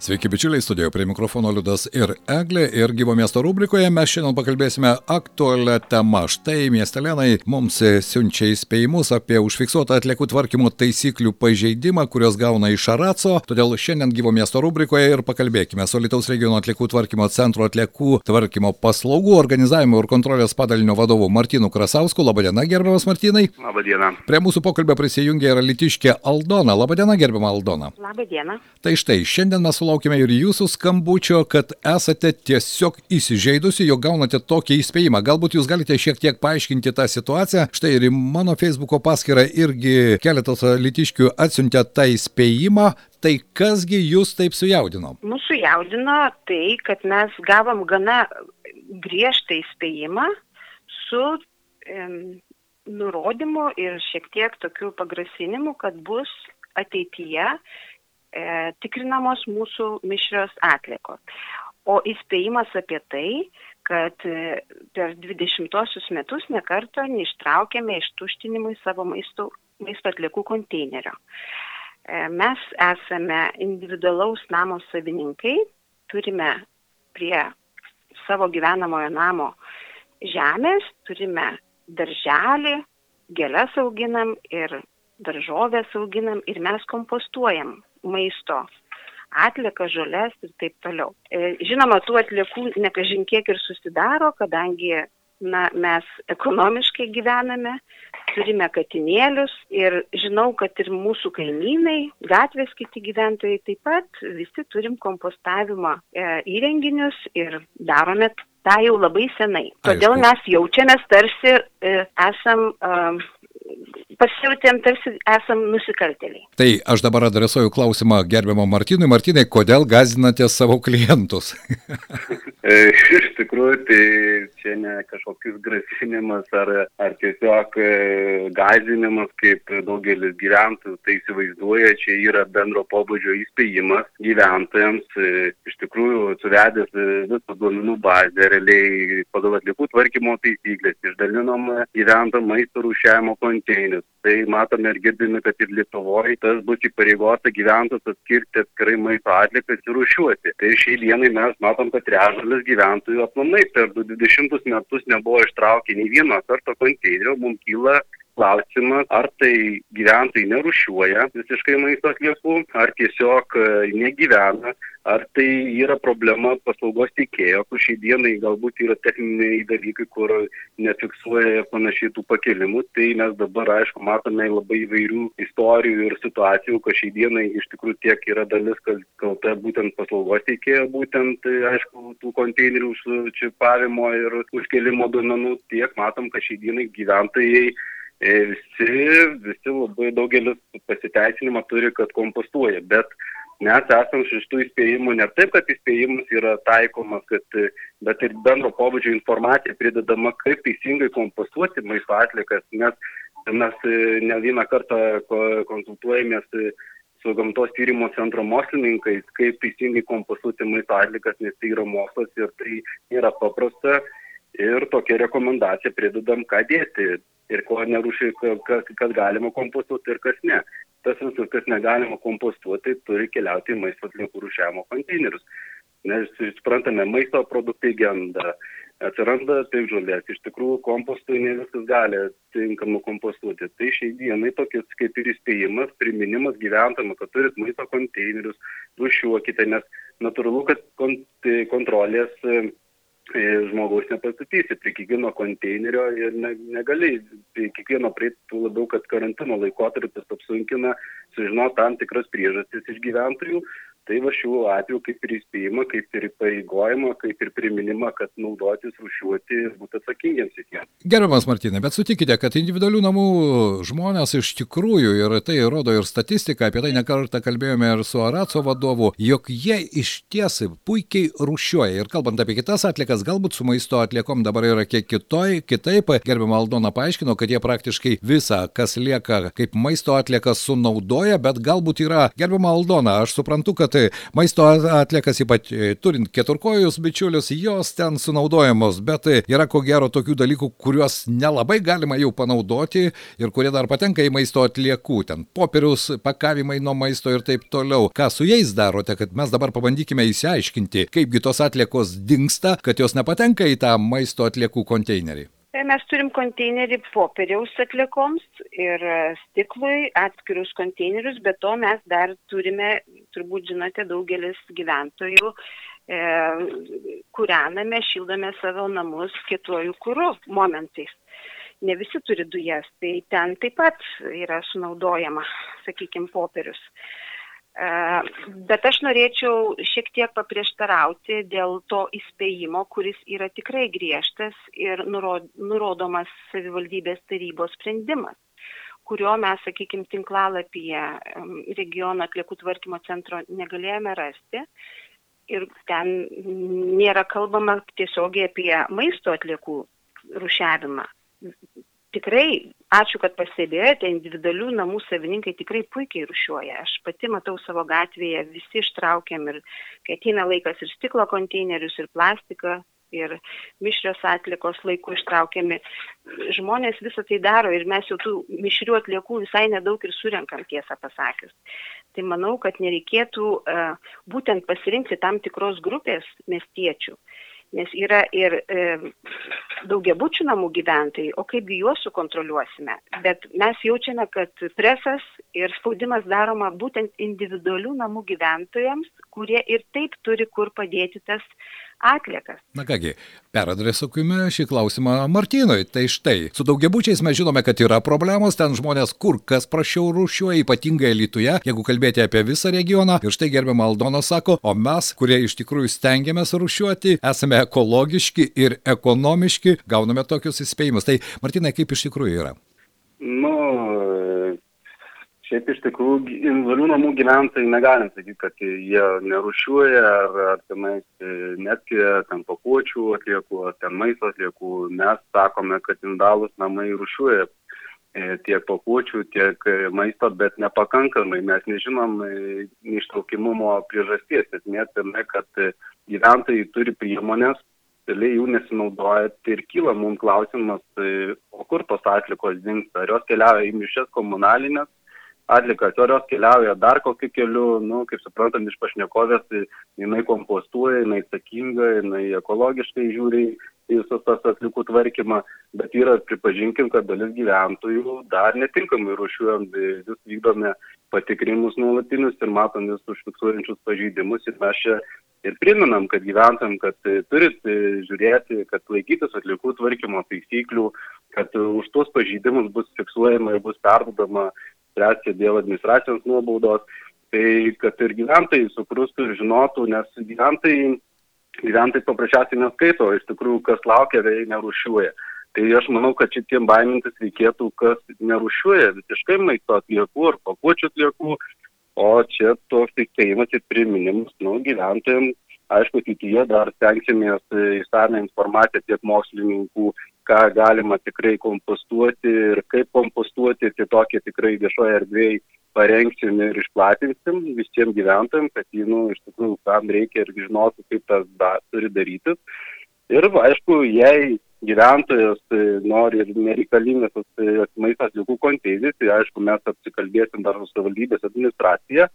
Sveiki bičiuliai, studijoje prie mikrofono Liudas ir Eglė ir gyvo miesto rubrikoje mes šiandien pakalbėsime aktualią temą. Štai miestelėnai mums siunčia įspėjimus apie užfiksuotą atliekų tvarkymo taisyklių pažeidimą, kurios gauna iš Araco. Todėl šiandien gyvo miesto rubrikoje ir pakalbėkime su Lietuvos regiono atliekų tvarkymo centro atliekų tvarkymo paslaugų organizavimo ir kontrolės padalinio vadovu Martinu Krasausku. Labadiena, gerbiamas Martinai. Labadiena. Prie mūsų pokalbio prisijungia ir Litiškė Aldona. Labadiena, gerbiama Aldona. Labadiena. Tai štai, šiandien mes sulaukime ir jūsų skambučio, kad esate tiesiog įsižeidusi, jog gaunate tokį įspėjimą. Galbūt jūs galite šiek tiek paaiškinti tą situaciją. Štai ir mano Facebook'o paskyrą irgi keletas litiškių atsiuntė tą įspėjimą. Tai kasgi jūs taip sujaudino? Mūsų jaudino tai, kad mes gavom gana griežtą įspėjimą su em, nurodymu ir šiek tiek tokiu pagrasinimu, kad bus ateityje e, tikrinamos mūsų mišrios atliekos. O įspėjimas apie tai, kad e, per 20 metus nekarto neištraukėme ištuštinimui savo maisto, maisto atliekų konteinerio. E, mes esame individualaus namo savininkai, turime prie savo gyvenamojo namo žemės, turime darželį, gėlės auginam ir daržovės auginam ir mes kompostuojam maisto atliekas, žolės ir taip toliau. E, žinoma, tų atliekų nekažin kiek ir susidaro, kadangi na, mes ekonomiškai gyvename, turime katinėlius ir žinau, kad ir mūsų kaimynai, gatvės kiti gyventojai taip pat visi turim kompostavimo e, įrenginius ir darome tą jau labai senai. Todėl Aišku. mes jaučiamės tarsi e, esam. E, Pasijautėm tarsi esam nusikaltėliai. Tai aš dabar adresuoju klausimą gerbiamam Martinui. Martinai, kodėl gazinate savo klientus? E, Iš tikrųjų, tai čia ne kažkokius grasinimas ar, ar tiesiog e, gazinimas, kaip daugelis gyventojų tai įsivaizduoja, čia yra bendro pobūdžio įspėjimas gyventojams. E, Iš tikrųjų, suvedęs visą duomenų bazę, realiai pagal atlikų tvarkymo taisyklės, išdalinom gyventojų maisto rūšiavimo konteinerius. Tai matome ir girdime, kad ir Lietuvoje tas bus įpareigota gyventojus atskirti atskirai maisto atlikas ir rūšiuoti. Tai šiai dienai mes matom, kad trečdalis gyventojų aplamai per 20 metus nebuvo ištraukę nei vieno karto konteinerio. Mums kyla klausimas, ar tai gyventojai nerušiuoja visiškai maisto atliekų, ar tiesiog e, negyvena, ar tai yra problema paslaugos teikėjo, kur šiai dienai galbūt yra techniniai dalykai, kur nefiksuoja panašiai tų pakelimų. Tai mes dabar, aišku, matome labai įvairių istorijų ir situacijų, kad šiai dienai iš tikrųjų tiek yra dalis, kalta būtent paslaugos teikėjo, būtent, tai, aišku, tų konteinerių užčipavimo ir užkelimo duomenų, tiek matom, kad šiai dienai gyventojai E, visi, visi labai daugelis pasiteisinimą turi, kad kompostuoja, bet mes esam šitų įspėjimų ne taip, kad įspėjimas yra taikomas, kad, bet ir bendro pobūdžio informacija pridedama, kaip teisingai kompostuoti maisto atlikas, nes mes e, ne vieną kartą ko- konsultuojamės su gamtos tyrimo centro mokslininkais, kaip teisingai kompostuoti maisto atlikas, nes tai yra mokslas ir tai nėra paprasta. Ir tokia rekomendacija pridedam, ką dėti ir ko nerūšiai, kas, kas galima kompostuoti ir kas ne. Tas visas, kas negalima kompostuoti, turi keliauti į maisto atliekų rūšiavimo konteinerius. Nes suprantame, maisto produktai genda, atsiranda taip žolės, iš tikrųjų kompostui ne viskas gali tinkamai kompostuoti. Tai šiai dienai tokias kaip ir įspėjimas, priminimas gyventojams, kad turit maisto konteinerius, rūšiuokite, nes natūralu, kad kont kontrolės žmogaus nepastatysi prie kiekvieno konteinerio ir ne, negali prie kiekvieno prieiti, labiau, kad karantino laikotarpis apsunkina sužinoti tam tikras priežastis iš gyventojų. Tai va šiuo atveju kaip ir įspėjimą, kaip ir pareigojimą, kaip ir priminimą, kad naudotis, rušiuoti ir būti atsakingiems visiems. Gerbiamas Martinai, bet sutikite, kad individualių namų žmonės iš tikrųjų, ir tai rodo ir statistika, apie tai nekartą kalbėjome ir su Araco vadovu, jog jie iš ties puikiai rušiuoja. Ir kalbant apie kitas atlikas, galbūt su maisto atliekom dabar yra kiek kitoj, kitaip. Gerbiama Aldona paaiškino, kad jie praktiškai visą, kas lieka kaip maisto atliekas, sunaudoja, bet galbūt yra, gerbiama Aldona, aš suprantu, kad maisto atliekas, ypač turint keturkojus bičiulius, jos ten sunaudojamos, bet yra ko gero tokių dalykų, kuriuos nelabai galima jau panaudoti ir kurie dar patenka į maisto atliekų, ten popieriaus pakavimai nuo maisto ir taip toliau. Ką su jais darote, kad mes dabar pabandykime įsiaiškinti, kaipgi tos atliekos dinksta, kad jos nepatenka į tą maisto atliekų konteinerį? Tai mes turim konteinerį popieriaus atliekoms ir stiklui atskirius konteinerius, bet to mes dar turime, turbūt žinote, daugelis gyventojų e, kūrename, šildome savo namus kietuojų kūrų momentais. Ne visi turi dujas, tai ten taip pat yra sunaudojama, sakykime, popierius. Bet aš norėčiau šiek tiek paprieštarauti dėl to įspėjimo, kuris yra tikrai griežtas ir nurodomas savivaldybės tarybos sprendimas, kurio mes, sakykime, tinklalapyje regiono atliekų tvarkymo centro negalėjome rasti. Ir ten nėra kalbama tiesiogiai apie maisto atliekų rušiavimą tikrai ačiū, kad pastebėjote, individualių namų savininkai tikrai puikiai rušiuoja. Aš pati matau savo gatvėje, visi ištraukiam ir kai ateina laikas ir stiklo konteinerius, ir plastiką, ir mišrios atlikos laiku ištraukiami. Žmonės visą tai daro ir mes jau tų mišrių atliekų visai nedaug ir surenkam tiesą pasakius. Tai manau, kad nereikėtų uh, būtent pasirinkti tam tikros grupės miestiečių nes yra ir e, daugiabučių namų gyventojai, o kaipgi juos sukontroliuosime. Bet mes jaučiame, kad presas ir spaudimas daroma būtent individualių namų gyventojams, kurie ir taip turi kur padėti tas atliekas. Na kągi, peradresuokime šį klausimą Martynui. Tai štai, su daugiabučiais mes žinome, kad yra problemos, ten žmonės kur kas prašiau rūšiuoja, ypatingai Lietuvoje, jeigu kalbėti apie visą regioną. Ir štai gerbiamą Aldoną sako, o mes, kurie iš tikrųjų stengiamės rūšiuoti, esame ekologiški ir ekonomiški, gauname tokius įspėjimus. Tai Martynai, kaip iš tikrųjų yra? Nu, Šiaip iš tikrųjų invalių namų gyventojai negalim sakyti, kad jie nerušiuoja ar, ar tenais e, netkiria ten pakuočių atliekų, ar ten maisto atliekų. Mes sakome, kad indalus namai rušiuoja e, tiek pakuočių, tiek e, maisto, bet nepakankamai. Mes nežinom neištraukimumo priežasties. Esmė tame, kad gyventojai turi priemonės, realiai jų nesinaudoja. Tai ir kyla mums klausimas, o kur tos atlikos dinksta? Ar jos keliauja į mišęs komunalinės? Atlikas, ar jos keliauja dar kokiu keliu, nu, kaip suprantam iš pašnekovės, tai jinai kompostuoja, jinai atsakinga, jinai ekologiškai žiūri visus tas atlikų tvarkymą, bet yra, pripažinkim, kad dalis gyventojų dar netinkamai rušiuojam, vis vykdome patikrinimus nuolatinius ir matom vis užfiksuojančius pažeidimus ir mes čia ir priminam, kad gyventam, kad turit žiūrėti, kad laikytis atlikų tvarkymo taisyklių, kad už tuos pažeidimus bus fiksuojama ir bus perdodama spręsti dėl administracijos nuobaudos, tai kad ir gyventojai suprustų ir žinotų, nes gyventojai, gyventojai paprasčiausiai neskaito, iš tikrųjų, kas laukia, tai nerušiuoja. Tai aš manau, kad šitiem baimintis reikėtų, kas nerušiuoja visiškai maisto atliekų ar pakuočių atliekų, o čia toks įspėjimas ir priminimas nu, gyventojams. Aišku, ateityje dar stengsimės įsame informaciją tiek mokslininkų, ką galima tikrai kompostuoti ir kaip kompostuoti, tai tokie tikrai viešoje erdvėje parengsim ir išplatinsim visiems gyventojams, kad jį, nu, iš tikrųjų, kam reikia ir žinotų, kaip tas da, turi darytis. Ir, aišku, jei gyventojas e, nori ir nereikalingas tas maisto atliekų konteineris, tai aišku, mes apsikalbėsim dar su savivaldybės administracija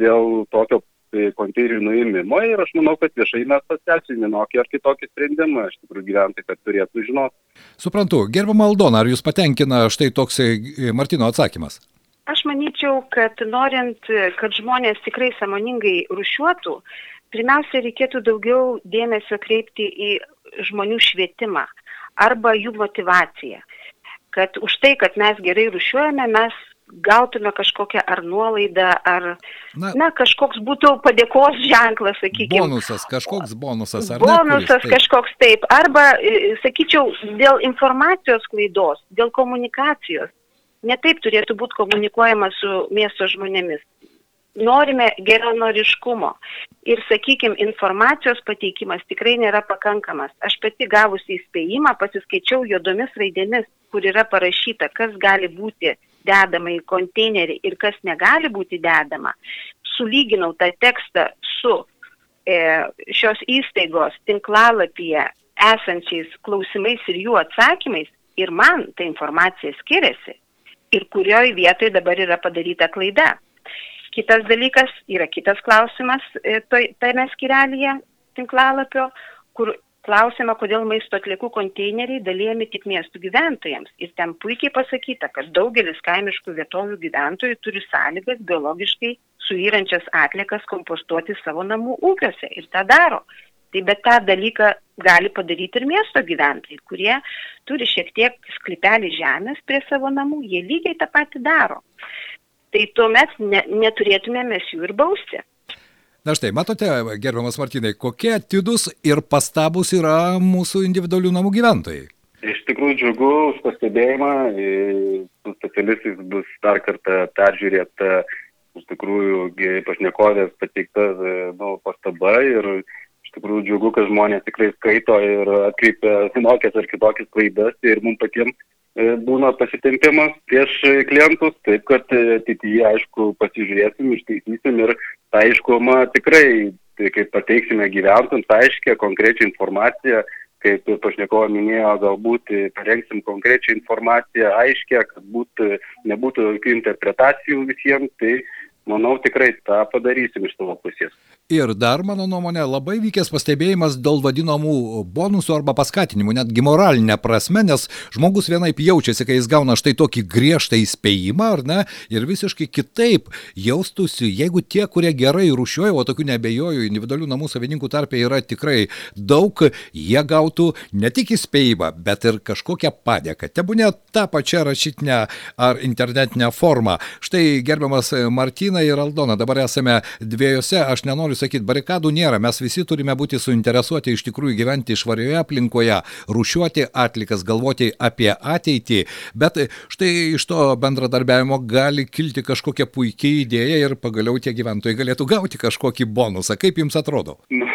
dėl tokio konteinerių nuėmimo ir aš manau, kad viešai mes paskelbsim vienokį ar kitokį sprendimą, iš tikrųjų gyventojai, kad turėtų žinoti. Suprantu, gerbama Aldona, ar jūs patenkina štai toks e, Martino atsakymas? Aš manyčiau, kad norint, kad žmonės tikrai samoningai rušiuotų, pirmiausia, reikėtų daugiau dėmesio kreipti į žmonių švietimą arba jų motivaciją. Kad už tai, kad mes gerai rušiuojame, mes gautume kažkokią ar nuolaidą, ar na, na, kažkoks būtų padėkos ženklas, sakykime. Bonusas, kažkoks bonusas, ar bonusas ne? Bonusas kažkoks taip. Arba, e, sakyčiau, dėl informacijos klaidos, dėl komunikacijos. Netaip turėtų būti komunikuojama su miesto žmonėmis. Norime geranoriškumo. Ir, sakykime, informacijos pateikimas tikrai nėra pakankamas. Aš pati gavusi įspėjimą pasiskaičiau juodomis raidėmis, kur yra parašyta, kas gali būti dedama į konteinerį ir kas negali būti dedama, sulyginau tą tekstą su e, šios įstaigos tinklalapyje esančiais klausimais ir jų atsakymais ir man ta informacija skiriasi ir kurioje vietoje dabar yra padaryta klaida. Kitas dalykas yra kitas klausimas e, tame skirelėje tinklalapio, kur klausima, kodėl maisto atliekų konteineriai dalyjami tik miestų gyventojams. Ir ten puikiai pasakyta, kad daugelis kaimiškų vietovių gyventojų turi sąlygas biologiškai suyrančias atliekas kompostuoti savo namų ūkiuose ir tą daro. Tai bet tą dalyką gali padaryti ir miesto gyventojai, kurie turi šiek tiek sklipelį žemės prie savo namų, jie lygiai tą patį daro. Tai tuomet ne, neturėtume mes jų ir bausti. Na štai, matote, gerbiamas Martinai, kokie atidus ir pastabus yra mūsų individualių namų gyventojai. Iš tikrųjų džiugu už pastebėjimą, su specialistais bus dar kartą peržiūrėta iš tikrųjų pašnekovės pateikta nu, pastaba ir iš tikrųjų džiugu, kad žmonės tikrai skaito ir atkreipia vienokias ar kitokias klaidas ir mums patiems E, būna pasitempimas prieš klientus, taip kad e, ateityje, aišku, pasižiūrėsim, išteisysim ir aiškuma tikrai, tai kaip pateiksime gyventojams aiškę, konkrečią informaciją, kaip pašnekovo minėjo, galbūt parengsim konkrečią informaciją aiškę, kad būt, nebūtų jokių interpretacijų visiems, tai manau tikrai tą padarysim iš savo pusės. Ir dar, mano nuomonė, labai vykęs pastebėjimas dėl vadinamų bonusų arba paskatinimų, netgi moralinė prasme, nes žmogus vienaip jaučiasi, kai jis gauna štai tokį griežtą įspėjimą, ar ne, ir visiškai kitaip jaustųsi, jeigu tie, kurie gerai rušiuoja, o tokių nebejoju, individualių namų savininkų tarpė yra tikrai daug, jie gautų ne tik įspėjimą, bet ir kažkokią padėką. Tebūnė tą pačią rašytinę ar internetinę formą. Štai gerbiamas Martina ir Aldona, dabar esame dviejose, aš nenoriu sakyti, barikadų nėra, mes visi turime būti suinteresuoti iš tikrųjų gyventi švarioje aplinkoje, rušiuoti atlikas, galvoti apie ateitį, bet štai iš to bendradarbiavimo gali kilti kažkokia puikiai idėja ir pagaliau tie gyventojai galėtų gauti kažkokį bonusą. Kaip jums atrodo? Na,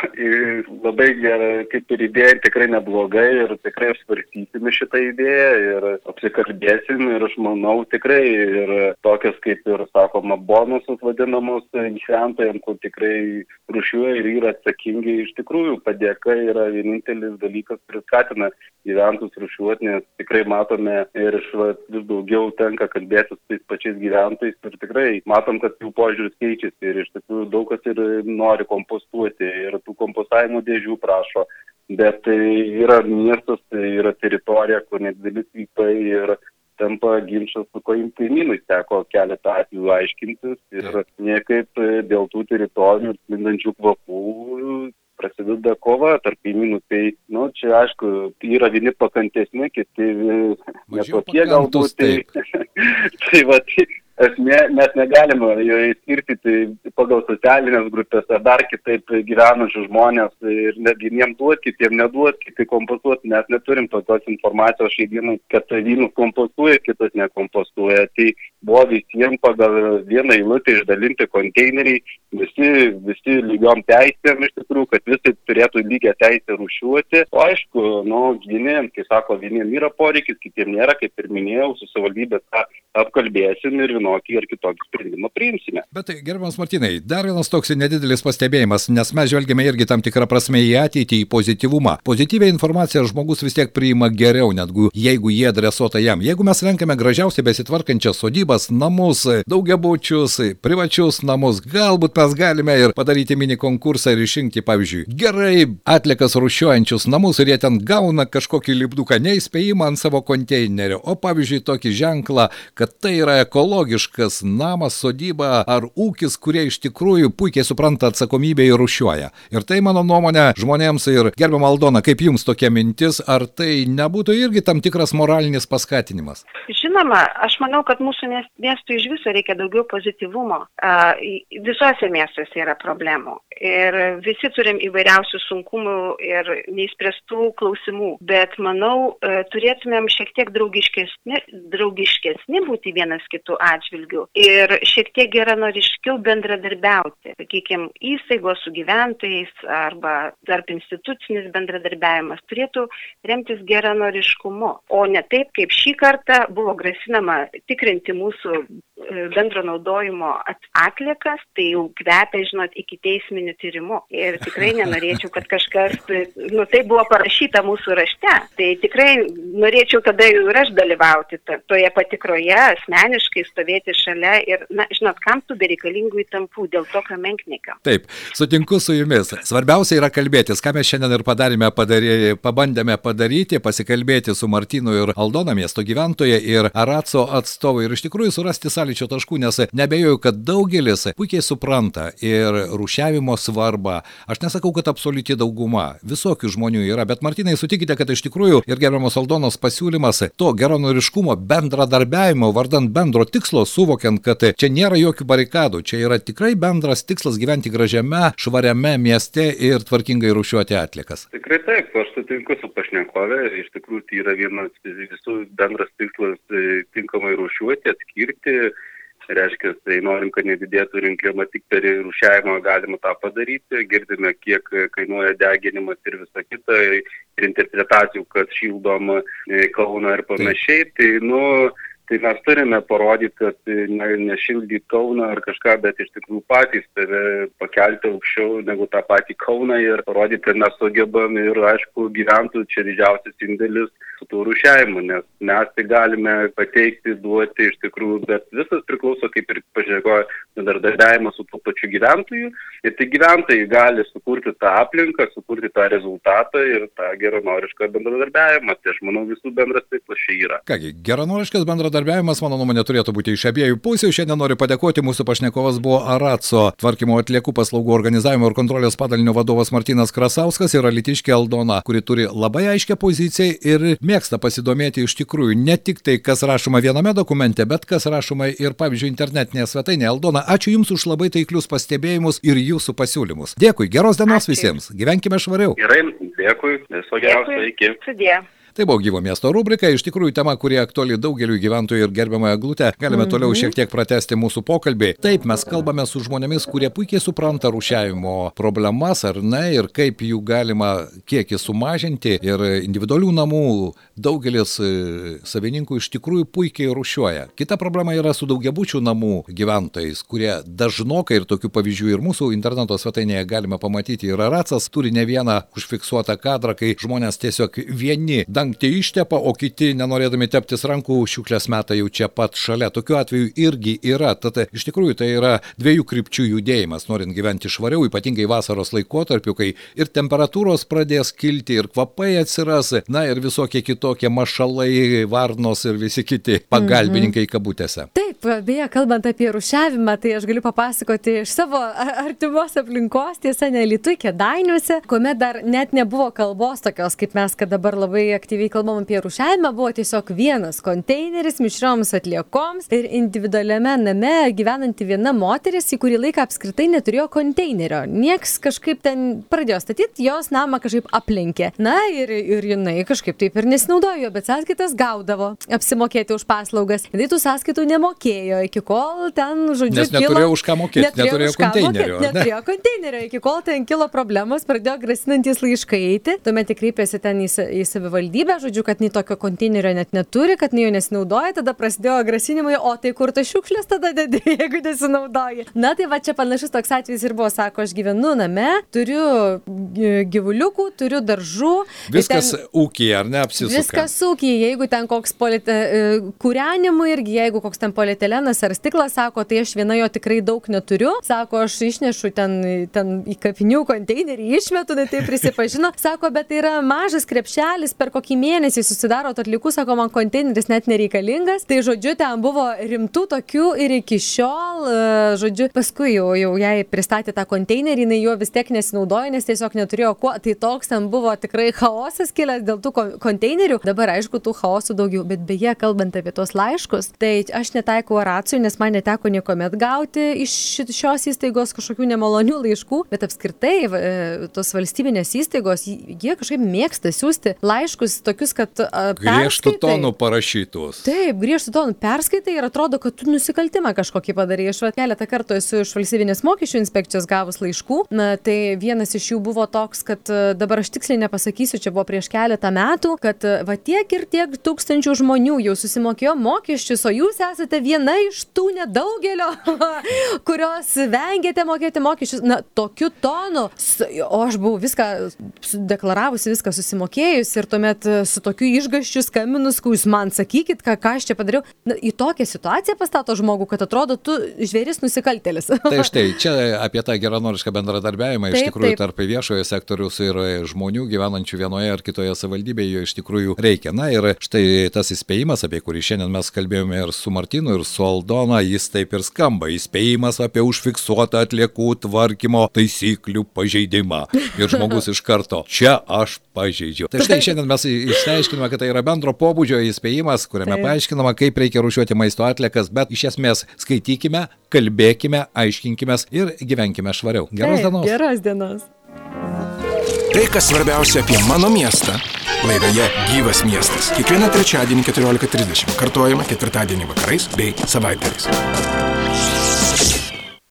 labai gera, kaip ir idėja, tikrai neblogai ir tikrai apsvarstysime šitą idėją ir apsikalbėsim ir aš manau tikrai ir tokias kaip ir sakoma bonusus vadinamus gyventojams, kur tikrai rušiuoja ir yra atsakingi. Iš tikrųjų, padėka yra vienintelis dalykas, kuris skatina gyventus rušiuoti, nes tikrai matome ir iš vis daugiau tenka kalbėti su tais pačiais gyventojais ir tikrai matom, kad jų požiūris keičiasi ir iš tikrųjų daug kas ir nori kompostuoti ir tų kompostavimo dėžių prašo. Bet tai yra miestas, tai yra teritorija, kur nedideli sklypai ir tampa ginčas su kaimynui, teko keletą atvejų aiškintis ir niekaip e, dėl tų teritorijų ir sklindančių kvapų prasideda kova tarp kaimynų. Tai, nu, čia aišku, yra vieni pakantesni, kiti netokie galbūt. Tai, tai va, tai, esmė, mes negalime jo įskirti pagal socialinės grupės ar dar kitaip gyvenančių žmonės ir netgi vieniem duoti, kitiem neduoti, kiti kompostuoti, mes neturim tokios informacijos šiai dienai, kad vienus kompostuoja, kitas nekompostuoja. Tai buvo visiems pagal vieną eilutę išdalinti konteineriai, visi, visi lygiom teisėm iš tikrųjų, kad visi turėtų lygią teisę rušiuoti. O aišku, nu, vieniem, kai sako, vieniem yra poreikis, kitiem nėra, kaip ir minėjau, su savivaldybė tą apkalbėsim ir vienokį ar kitokį sprendimą priimsime. Bet tai, gerbiamas Martinai, dar vienas toks nedidelis pastebėjimas, nes mes žvelgiame irgi tam tikrą prasme į ateitį, į pozityvumą. Pozityvę informaciją žmogus vis tiek priima geriau, netgi jeigu jie adresuota jam. Jeigu mes renkame gražiausiai besitvarkančias sodybas, namus, daugiabučius, privačius namus, galbūt mes galime ir padaryti mini konkursą ir išrinkti, pavyzdžiui, gerai atlikas rušiuojančius namus ir jie ten gauna kažkokį lipduką, neįspėjimą ant savo konteinerio, o pavyzdžiui tokį ženklą, kad tai yra ekologiška ekologiškas namas, sodyba ar ūkis, kurie iš tikrųjų puikiai supranta atsakomybę ir rušiuoja. Ir tai, mano nuomonė, žmonėms ir gerbiam Aldona, kaip jums tokia mintis, ar tai nebūtų irgi tam tikras moralinis paskatinimas? Žinoma, aš manau, kad mūsų miestų iš viso reikia daugiau pozityvumo. Visuose miestuose yra problemų. Ir visi turim įvairiausių sunkumų ir neįspręstų klausimų. Bet manau, e, turėtumėm šiek tiek draugiškesni, draugiškesni būti vienas kitų atžvilgių atžvilgių. Ir šiek tiek geranoriškiau bendradarbiauti, sakykime, įstaigos su gyventojais arba tarp institucinis bendradarbiavimas turėtų remtis geranoriškumu, o ne taip, kaip šį kartą buvo grasinama tikrinti mūsų bendro naudojimo atliekas, tai jau kvepia, žinot, iki teisminių tyrimų. Ir tikrai nenorėčiau, kad kažkas, nu tai buvo parašyta mūsų rašte, tai tikrai norėčiau tada ir aš dalyvauti toje patikroje, asmeniškai stovėti šalia ir, na, žinot, kam tų bereikalingų įtampų dėl tokio menknikio. Taip, sutinku su jumis. Svarbiausia yra kalbėtis, ką mes šiandien ir padarėme, padarė, pabandėme padaryti, pasikalbėti su Martinu ir Aldona miesto gyventoje ir Araco atstovai ir iš tikrųjų surasti sąlyčio taškų, nes nebejoju, kad daugelis puikiai supranta ir rušiavimo svarbą. Aš nesakau, kad absoliuti dauguma, visokių žmonių yra, bet Martinai sutikite, kad iš tikrųjų ir gerbiamos Aldonos pasiūlymas to geronoriškumo, bendradarbiavimo, vardant bendro tikslo, suvokiant, kad čia nėra jokių barikadų, čia yra tikrai bendras tikslas gyventi gražiame, švariame mieste ir tvarkingai rušiuoti atlikas. Tikrai taip, aš sutinku su pašnekovė, iš tikrųjų tai yra vienas visų bendras tikslas e, tinkamai rušiuoti, atskirti reiškia, tai norim, kad nedidėtų rinkliava tik per rūšiavimą galima tą padaryti, girdime, kiek kainuoja deginimas ir visa kita, ir interpretacijų, kad šildom e, Kauną ir panašiai, tai, nu, tai mes turime parodyti, kad ne, nešildyti Kauną ar kažką, bet iš tikrųjų patys save pakelti aukščiau negu tą patį Kauną ir parodyti, kad mes sugebam ir, aišku, gyventojų čia didžiausias indėlis su tuo rušiavimu, nes mes tai galime pateikti, duoti iš tikrųjų, bet visas priklauso, kaip ir pažiūrėjo, bendradarbiavimas su tuo pačiu gyventoju. Ir tai gyventojai gali sukurti tą aplinką, sukurti tą rezultatą ir tą geranorišką bendradarbiavimą. Tai aš manau, visų bendras tikslas čia yra. Kągi, geranoriškas bendradarbiavimas, mano nuomonė, turėtų būti iš abiejų pusių. Šiandien noriu padėkoti, mūsų pašnekovas buvo Aratso tvarkymo atliekų paslaugų organizavimo ir kontrolės padalinio vadovas Martinas Krasauskas ir Alitiškė Aldona, kuri turi labai aiškę poziciją ir mėgsta pasidomėti iš tikrųjų ne tik tai, kas rašoma viename dokumente, bet kas rašoma ir, pavyzdžiui, internetinėje svetainėje. Aldona, ačiū Jums už labai taiklius pastebėjimus ir Jūsų pasiūlymus. Dėkui, geros dienos ačiū. visiems. Gyvenkime švariau. Gerai, dėkui, viso geriausio, iki. Sudė. Tai buvo gyvo miesto rubrika, iš tikrųjų tema, kuri aktuali daugeliu gyventojų ir gerbiamą glutę. Galime mm -hmm. toliau šiek tiek pratesti mūsų pokalbį. Taip, mes kalbame su žmonėmis, kurie puikiai supranta rušiavimo problemas ar ne ir kaip jų galima kiekį sumažinti. Ir individualių namų daugelis e, savininkų iš tikrųjų puikiai rušiuoja. Kita problema yra su daugiabučių namų gyventojais, kurie dažnokai ir tokių pavyzdžių ir mūsų interneto svetainėje galime pamatyti. Ir Aracas turi ne vieną užfiksuotą kadrą, kai žmonės tiesiog vieni dangtį ištepa, o kiti, nenorėdami teptis rankų, šiuklės metą jau čia pat šalia. Tokiu atveju irgi yra. Tad iš tikrųjų tai yra dviejų krypčių judėjimas, norint gyventi švariau, ypatingai vasaros laikotarpiu, kai ir temperatūros pradės kilti, ir kvapai atsiras, na ir visokie kitokie mašalai, varnos ir visi kiti pagalbininkai kabutėse. Taip, beje, kalbant apie rušiavimą, tai aš galiu papasakoti iš savo artimos aplinkos, tiesa, nelitui, kėdainiuose, kuomet dar net nebuvo kalbos tokios, kaip mes, kad dabar labai aktyviai kalbam apie rušiavimą, buvo tiesiog vienas konteineris mišrioms atliekoms ir individualiame name gyvenanti viena moteris, į kurį laiką apskritai neturėjo konteinerio. Niekas kažkaip ten pradėjo statyti, jos namą kažkaip aplenkė. Na ir, ir jinai kažkaip taip ir nesinaudojo, bet sąskaitas gaudavo apsimokėti už paslaugas. Jinai tų sąskaitų nemokėjo iki kol ten, žodžiu, Nes neturėjo kilo, už ką mokėti, neturėjo, neturėjo konteinerio. Mokėti, neturėjo ne? konteinerio, iki kol ten kilo problemos, pradėjo grasinantis laiškai eiti, tuomet kreipėsi ten į, į savivaldybę žodžiu, kad nei tokio konteinerio net neturi, kad nei jo nesinaudoja, tada prasidėjo grasinimai, o tai kur tas šiukšlės tada dedi, jeigu nesinaudoji. Na tai va čia panašus toks atvejis ir buvo, sako, aš gyvenu name, turiu gyvuliukų, turiu daržų. Viskas ten, ūkija, ar ne apsisuka? Viskas ūkija, jeigu ten koks polite, e, kūrenimui irgi, jeigu koks ten polietylenas ar stiklas, sako, tai aš viena jo tikrai daug neturiu, sako, aš išnešu ten, ten į kapinių konteinerį, išmetu, tai prisipažino, sako, bet tai yra mažas krepšelis, per kokį mėnesį susidaro atlikų, sako, man konteineris net nereikalingas. Tai žodžiu, ten buvo rimtų tokių ir iki šiol, e, žodžiu, paskui jau, jau jai pristatė tą konteinerį, jinai juo vis tiek nesinaudojo, nes tiesiog neturėjo kuo. Tai toks ten buvo tikrai chaosas kilęs dėl tų konteinerių. Dabar aišku, tų chaosų daugiau, bet beje, kalbant apie tos laiškus, tai aš netaikau racijų, nes man neteko niekuomet gauti iš šios įstaigos kažkokių nemalonių laiškų, bet apskritai e, tos valstybinės įstaigos, jie kažkaip mėgsta siūsti laiškus tokius, kad... Griežtų tonų parašytus. Taip, griežtų tonų perskaitai ir atrodo, kad tu nusikaltimą kažkokį padarė. Aš keletą kartų esu iš valstybinės mokesčių inspekcijos gavus laiškų. Na, tai vienas iš jų buvo toks, kad e, dabar aš tiksliai nepasakysiu, čia buvo prieš keletą metų, kad e, va tiek ir tiek tūkstančių žmonių jau susimokėjo mokesčius, o jūs esate viena iš tų nedaugelio, kurios vengiate mokėti mokesčius. Na, tokiu tonu. O aš buvau viską deklaravusi, viską susimokėjusi ir tuomet e, su tokiu išgaščiu skambinus, kai jūs man sakykit, ką, ką aš čia padariau. Na, į tokią situaciją pastato žmogų, kad atrodo, tu žvėris nusikaltelis. Tai štai, čia apie tą geranorišką bendradarbiavimą iš Taip, tikrųjų taip. tarp viešojo sektoriaus ir žmonių gyvenančių vienoje ar kitoje savivaldybėje iš tikrųjų reikia. Na ir štai tas įspėjimas, apie kurį šiandien mes kalbėjome ir su Martinu, ir su Aldona, jis taip ir skamba. Įspėjimas apie užfiksuotą atliekų tvarkymo taisyklių pažeidimą. Ir žmogus iš karto, čia aš pažeidžiau. Tai štai šiandien mes išsiaiškinome, kad tai yra bendro pobūdžio įspėjimas, kuriame Taip. paaiškinama, kaip reikia rušiuoti maisto atliekas, bet iš esmės skaitykime, kalbėkime, aiškinkime ir gyvenkime švariau. Geros Taip, dienos. Geros dienos. Tai, kas svarbiausia apie mano miestą. Laidoje Gyvas miestas. Kiekvieną trečiadienį 14.30. Kartuojama ketvirtadienį vakarais bei savaitgaliais.